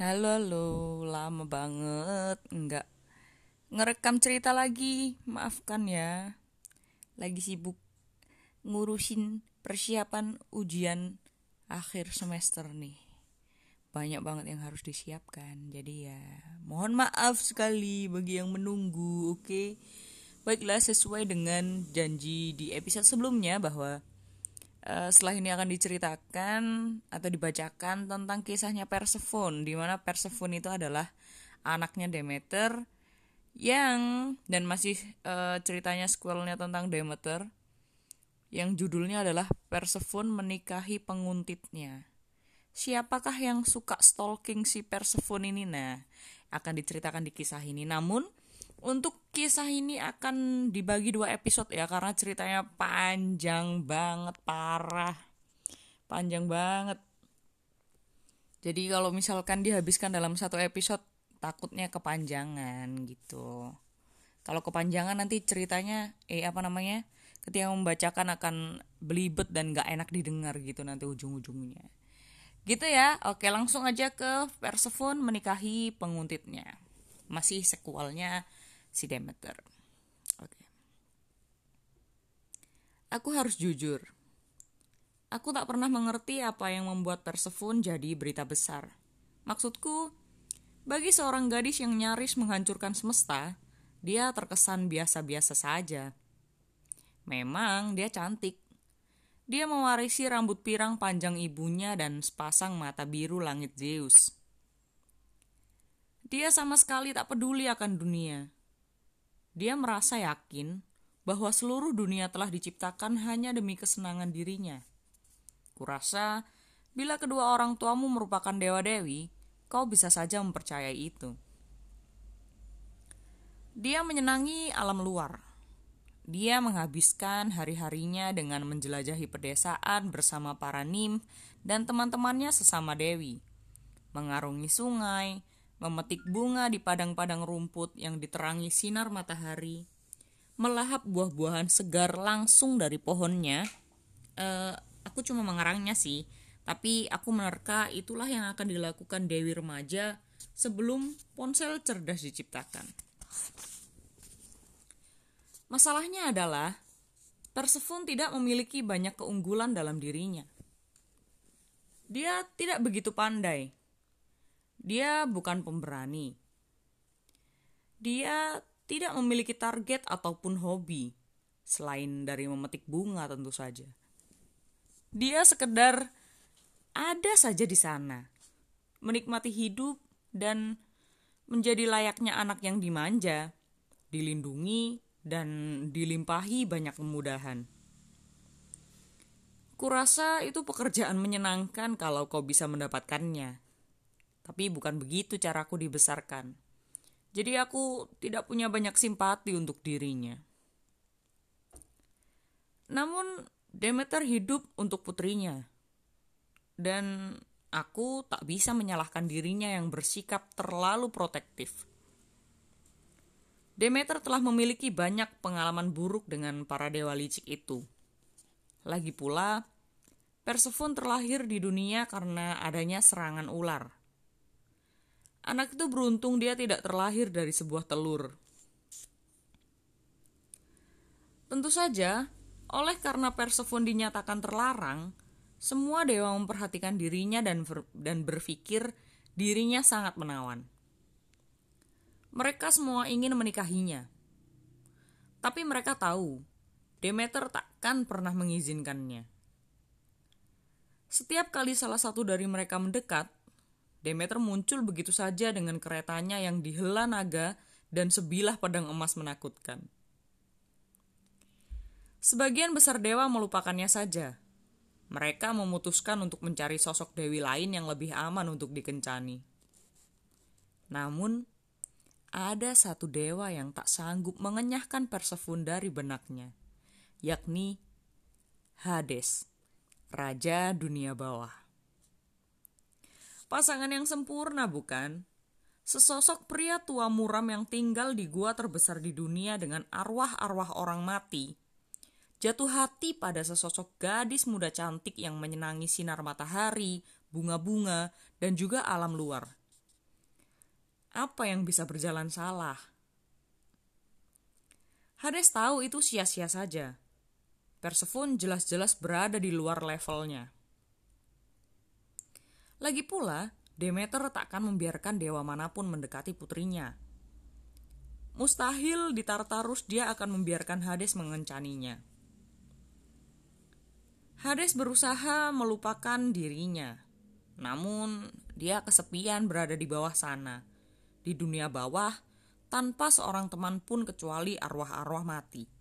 Halo, halo, lama banget nggak ngerekam cerita lagi. Maafkan ya, lagi sibuk ngurusin persiapan ujian akhir semester nih. Banyak banget yang harus disiapkan. Jadi ya, mohon maaf sekali bagi yang menunggu, oke? Baiklah, sesuai dengan janji di episode sebelumnya bahwa setelah ini akan diceritakan atau dibacakan tentang kisahnya Persephone di mana Persephone itu adalah anaknya Demeter yang dan masih uh, ceritanya sequelnya tentang Demeter yang judulnya adalah Persephone menikahi penguntitnya. Siapakah yang suka stalking si Persephone ini? Nah, akan diceritakan di kisah ini. Namun untuk kisah ini akan dibagi dua episode ya karena ceritanya panjang banget parah. Panjang banget. Jadi kalau misalkan dihabiskan dalam satu episode takutnya kepanjangan gitu. Kalau kepanjangan nanti ceritanya eh apa namanya ketika membacakan akan belibet dan gak enak didengar gitu nanti ujung-ujungnya. Gitu ya. Oke langsung aja ke Persephone menikahi penguntitnya. Masih sekualnya si Demeter. Oke. Aku harus jujur. Aku tak pernah mengerti apa yang membuat Persephone jadi berita besar. Maksudku, bagi seorang gadis yang nyaris menghancurkan semesta, dia terkesan biasa-biasa saja. Memang dia cantik. Dia mewarisi rambut pirang panjang ibunya dan sepasang mata biru langit Zeus. Dia sama sekali tak peduli akan dunia. Dia merasa yakin bahwa seluruh dunia telah diciptakan hanya demi kesenangan dirinya. Kurasa, bila kedua orang tuamu merupakan dewa-dewi, kau bisa saja mempercayai itu. Dia menyenangi alam luar. Dia menghabiskan hari-harinya dengan menjelajahi pedesaan bersama para nim dan teman-temannya sesama dewi, mengarungi sungai, memetik bunga di padang-padang rumput yang diterangi sinar matahari, melahap buah-buahan segar langsung dari pohonnya. Uh, aku cuma mengarangnya sih, tapi aku menerka itulah yang akan dilakukan Dewi remaja sebelum ponsel cerdas diciptakan. Masalahnya adalah Persephone tidak memiliki banyak keunggulan dalam dirinya. Dia tidak begitu pandai dia bukan pemberani. Dia tidak memiliki target ataupun hobi selain dari memetik bunga tentu saja. Dia sekedar ada saja di sana, menikmati hidup dan menjadi layaknya anak yang dimanja, dilindungi dan dilimpahi banyak kemudahan. Kurasa itu pekerjaan menyenangkan kalau kau bisa mendapatkannya. Tapi bukan begitu caraku dibesarkan. Jadi aku tidak punya banyak simpati untuk dirinya. Namun Demeter hidup untuk putrinya. Dan aku tak bisa menyalahkan dirinya yang bersikap terlalu protektif. Demeter telah memiliki banyak pengalaman buruk dengan para dewa licik itu. Lagi pula, Persephone terlahir di dunia karena adanya serangan ular. Anak itu beruntung dia tidak terlahir dari sebuah telur. Tentu saja, oleh karena Persephone dinyatakan terlarang, semua dewa memperhatikan dirinya dan dan berpikir dirinya sangat menawan. Mereka semua ingin menikahinya. Tapi mereka tahu, Demeter takkan pernah mengizinkannya. Setiap kali salah satu dari mereka mendekat, Demeter muncul begitu saja dengan keretanya yang dihela naga dan sebilah pedang emas menakutkan. Sebagian besar dewa melupakannya saja. Mereka memutuskan untuk mencari sosok dewi lain yang lebih aman untuk dikencani. Namun, ada satu dewa yang tak sanggup mengenyahkan Persephone dari benaknya, yakni Hades, raja dunia bawah. Pasangan yang sempurna bukan? Sesosok pria tua muram yang tinggal di gua terbesar di dunia dengan arwah-arwah orang mati. Jatuh hati pada sesosok gadis muda cantik yang menyenangi sinar matahari, bunga-bunga, dan juga alam luar. Apa yang bisa berjalan salah? Hades tahu itu sia-sia saja. Persephone jelas-jelas berada di luar levelnya. Lagi pula, Demeter takkan membiarkan dewa mana pun mendekati putrinya. Mustahil di Tartarus dia akan membiarkan Hades mengencaninya. Hades berusaha melupakan dirinya. Namun, dia kesepian berada di bawah sana, di dunia bawah, tanpa seorang teman pun kecuali arwah-arwah mati.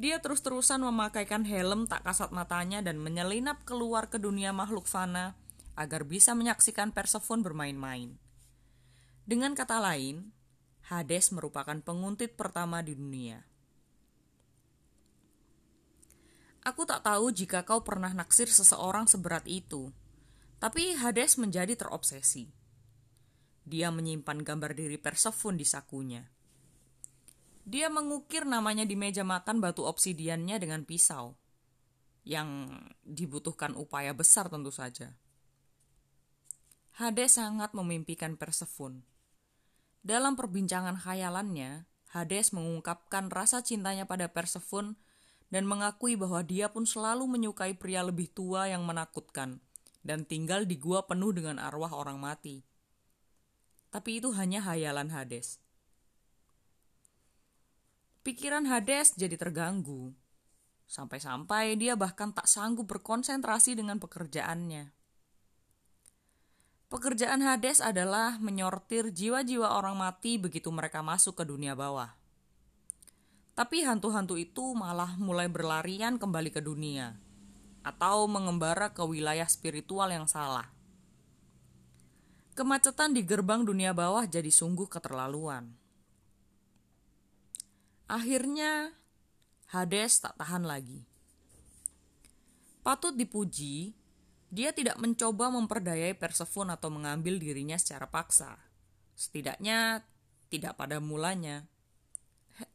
Dia terus-terusan memakaikan helm tak kasat matanya dan menyelinap keluar ke dunia makhluk fana agar bisa menyaksikan Persephone bermain-main. Dengan kata lain, Hades merupakan penguntit pertama di dunia. Aku tak tahu jika kau pernah naksir seseorang seberat itu, tapi Hades menjadi terobsesi. Dia menyimpan gambar diri Persephone di sakunya. Dia mengukir namanya di meja makan batu obsidiannya dengan pisau, yang dibutuhkan upaya besar tentu saja. Hades sangat memimpikan Persephone. Dalam perbincangan khayalannya, Hades mengungkapkan rasa cintanya pada Persephone dan mengakui bahwa dia pun selalu menyukai pria lebih tua yang menakutkan dan tinggal di gua penuh dengan arwah orang mati. Tapi itu hanya hayalan Hades. Pikiran Hades jadi terganggu. Sampai-sampai dia bahkan tak sanggup berkonsentrasi dengan pekerjaannya. Pekerjaan Hades adalah menyortir jiwa-jiwa orang mati begitu mereka masuk ke dunia bawah. Tapi hantu-hantu itu malah mulai berlarian kembali ke dunia atau mengembara ke wilayah spiritual yang salah. Kemacetan di gerbang dunia bawah jadi sungguh keterlaluan. Akhirnya, Hades tak tahan lagi. Patut dipuji dia tidak mencoba memperdayai Persephone atau mengambil dirinya secara paksa. Setidaknya tidak pada mulanya.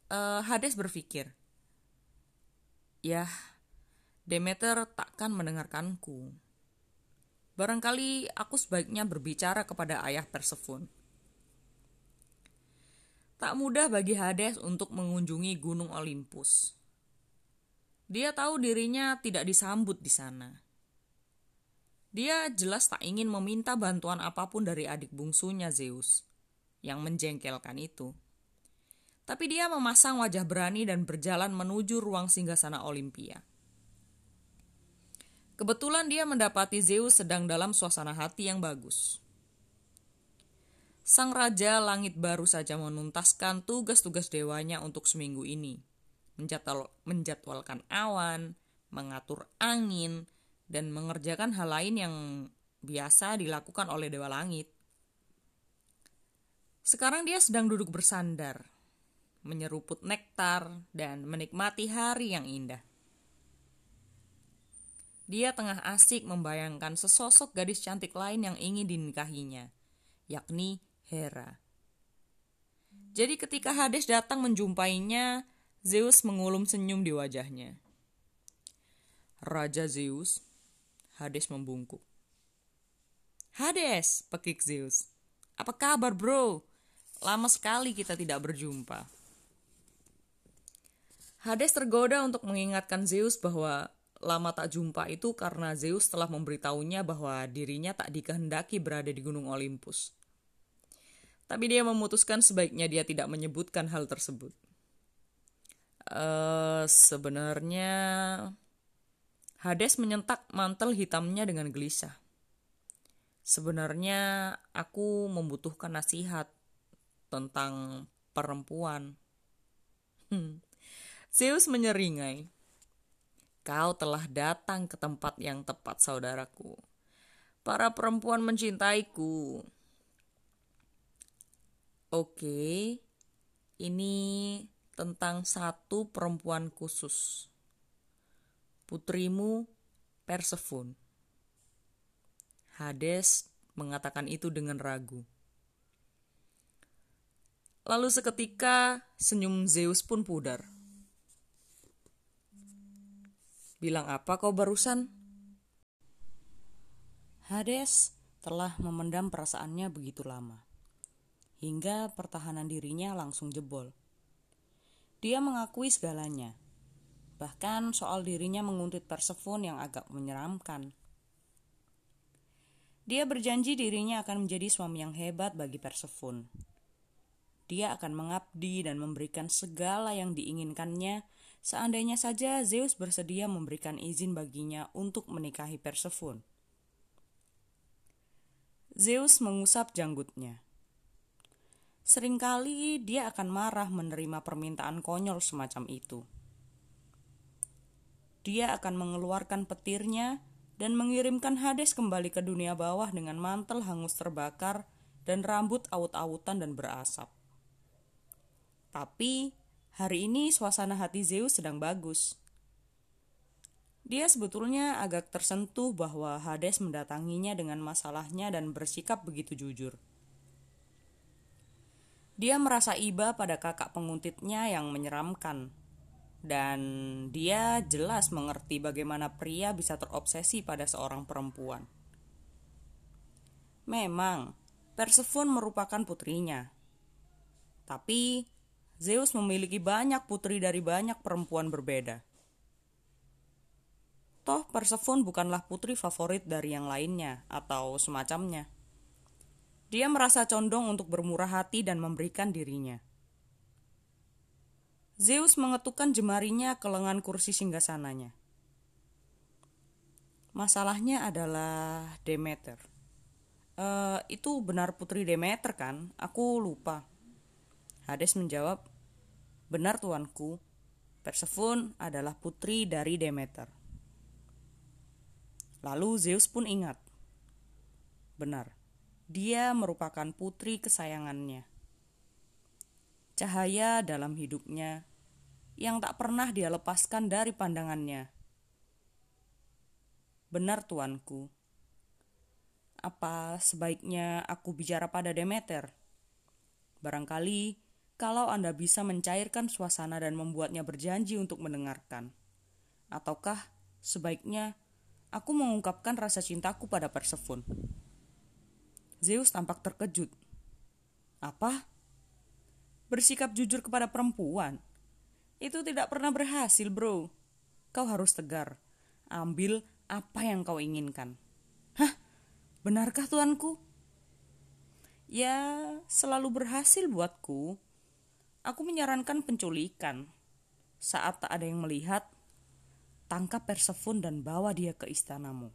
Uh, Hades berpikir, "Ya, Demeter takkan mendengarkanku. Barangkali aku sebaiknya berbicara kepada ayah Persephone." Tak mudah bagi Hades untuk mengunjungi Gunung Olympus. Dia tahu dirinya tidak disambut di sana dia jelas tak ingin meminta bantuan apa pun dari adik bungsunya Zeus, yang menjengkelkan itu. Tapi dia memasang wajah berani dan berjalan menuju ruang singgasana Olimpia. Kebetulan dia mendapati Zeus sedang dalam suasana hati yang bagus. Sang Raja Langit baru saja menuntaskan tugas-tugas dewanya untuk seminggu ini. menjadwalkan awan, mengatur angin, dan mengerjakan hal lain yang biasa dilakukan oleh Dewa Langit. Sekarang dia sedang duduk bersandar, menyeruput nektar, dan menikmati hari yang indah. Dia tengah asik membayangkan sesosok gadis cantik lain yang ingin dinikahinya, yakni Hera. Jadi ketika Hades datang menjumpainya, Zeus mengulum senyum di wajahnya. Raja Zeus, Hades membungkuk. Hades, pekik Zeus. Apa kabar bro? Lama sekali kita tidak berjumpa. Hades tergoda untuk mengingatkan Zeus bahwa lama tak jumpa itu karena Zeus telah memberitahunya bahwa dirinya tak dikehendaki berada di Gunung Olympus. Tapi dia memutuskan sebaiknya dia tidak menyebutkan hal tersebut. Uh, sebenarnya Hades menyentak mantel hitamnya dengan gelisah. Sebenarnya aku membutuhkan nasihat tentang perempuan. Hmm. Zeus menyeringai. Kau telah datang ke tempat yang tepat, saudaraku. Para perempuan mencintaiku. Oke, ini tentang satu perempuan khusus putrimu Persephone. Hades mengatakan itu dengan ragu. Lalu seketika senyum Zeus pun pudar. Bilang apa kau barusan? Hades telah memendam perasaannya begitu lama, hingga pertahanan dirinya langsung jebol. Dia mengakui segalanya, bahkan soal dirinya menguntit Persephone yang agak menyeramkan. Dia berjanji dirinya akan menjadi suami yang hebat bagi Persephone. Dia akan mengabdi dan memberikan segala yang diinginkannya seandainya saja Zeus bersedia memberikan izin baginya untuk menikahi Persephone. Zeus mengusap janggutnya. Seringkali dia akan marah menerima permintaan konyol semacam itu. Dia akan mengeluarkan petirnya dan mengirimkan Hades kembali ke dunia bawah dengan mantel hangus terbakar dan rambut awut-awutan dan berasap. Tapi hari ini suasana hati Zeus sedang bagus. Dia sebetulnya agak tersentuh bahwa Hades mendatanginya dengan masalahnya dan bersikap begitu jujur. Dia merasa iba pada kakak penguntitnya yang menyeramkan, dan dia jelas mengerti bagaimana pria bisa terobsesi pada seorang perempuan. Memang, Persephone merupakan putrinya, tapi Zeus memiliki banyak putri dari banyak perempuan berbeda. Toh Persephone bukanlah putri favorit dari yang lainnya atau semacamnya. Dia merasa condong untuk bermurah hati dan memberikan dirinya. Zeus mengetukkan jemarinya ke lengan kursi singgasananya. Masalahnya adalah Demeter. E, itu benar putri Demeter kan? Aku lupa. Hades menjawab, Benar tuanku, Persephone adalah putri dari Demeter. Lalu Zeus pun ingat. Benar, dia merupakan putri kesayangannya. Cahaya dalam hidupnya yang tak pernah dia lepaskan dari pandangannya. Benar tuanku. Apa sebaiknya aku bicara pada Demeter? Barangkali kalau Anda bisa mencairkan suasana dan membuatnya berjanji untuk mendengarkan. Ataukah sebaiknya Aku mengungkapkan rasa cintaku pada Persephone. Zeus tampak terkejut. Apa? Bersikap jujur kepada perempuan? Itu tidak pernah berhasil, bro. Kau harus tegar. Ambil apa yang kau inginkan. Hah? Benarkah tuanku? Ya, selalu berhasil buatku. Aku menyarankan penculikan. Saat tak ada yang melihat, tangkap Persephone dan bawa dia ke istanamu.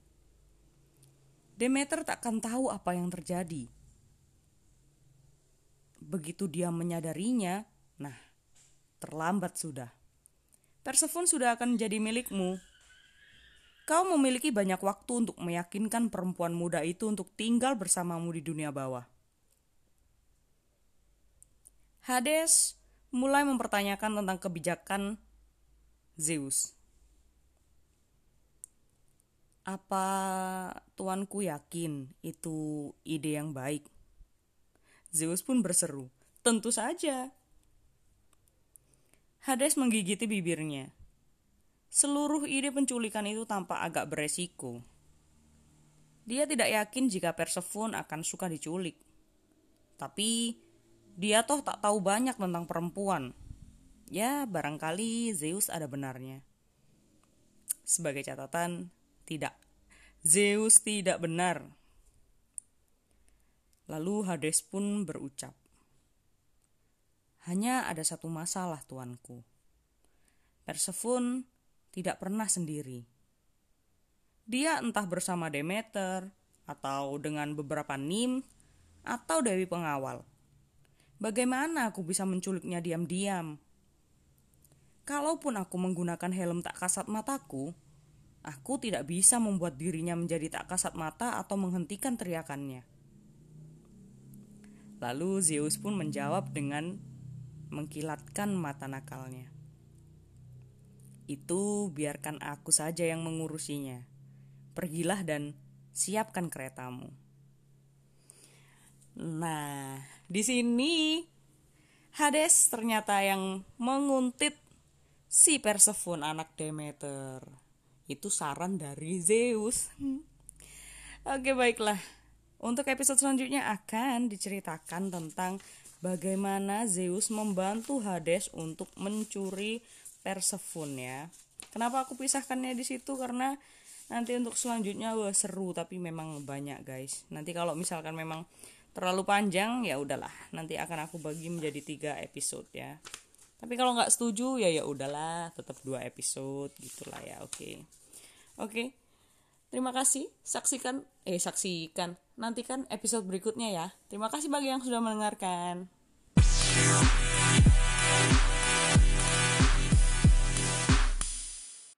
Demeter takkan tahu apa yang terjadi. Begitu dia menyadarinya, nah, terlambat sudah. Persephone sudah akan menjadi milikmu. Kau memiliki banyak waktu untuk meyakinkan perempuan muda itu untuk tinggal bersamamu di dunia bawah. Hades mulai mempertanyakan tentang kebijakan Zeus. Apa tuanku yakin itu ide yang baik? Zeus pun berseru, tentu saja. Hades menggigiti bibirnya. Seluruh ide penculikan itu tampak agak beresiko. Dia tidak yakin jika Persephone akan suka diculik. Tapi dia toh tak tahu banyak tentang perempuan. Ya, barangkali Zeus ada benarnya. Sebagai catatan, tidak. Zeus tidak benar. Lalu Hades pun berucap, Hanya ada satu masalah, tuanku. Persephone tidak pernah sendiri. Dia entah bersama Demeter, atau dengan beberapa nim, atau dewi pengawal. Bagaimana aku bisa menculiknya diam-diam? Kalaupun aku menggunakan helm tak kasat mataku, Aku tidak bisa membuat dirinya menjadi tak kasat mata atau menghentikan teriakannya. Lalu Zeus pun menjawab dengan mengkilatkan mata nakalnya. Itu biarkan aku saja yang mengurusinya. Pergilah dan siapkan keretamu. Nah, di sini Hades ternyata yang menguntit si Persephone anak Demeter. Itu saran dari Zeus. Oke baiklah. Untuk episode selanjutnya akan diceritakan tentang bagaimana Zeus membantu Hades untuk mencuri Persephone ya. Kenapa aku pisahkannya di situ karena nanti untuk selanjutnya wah seru tapi memang banyak guys. Nanti kalau misalkan memang terlalu panjang ya udahlah nanti akan aku bagi menjadi tiga episode ya. Tapi kalau nggak setuju ya ya udahlah tetap dua episode gitulah ya oke. Okay. Oke. Okay. Terima kasih, saksikan, eh saksikan, nantikan episode berikutnya ya. Terima kasih bagi yang sudah mendengarkan.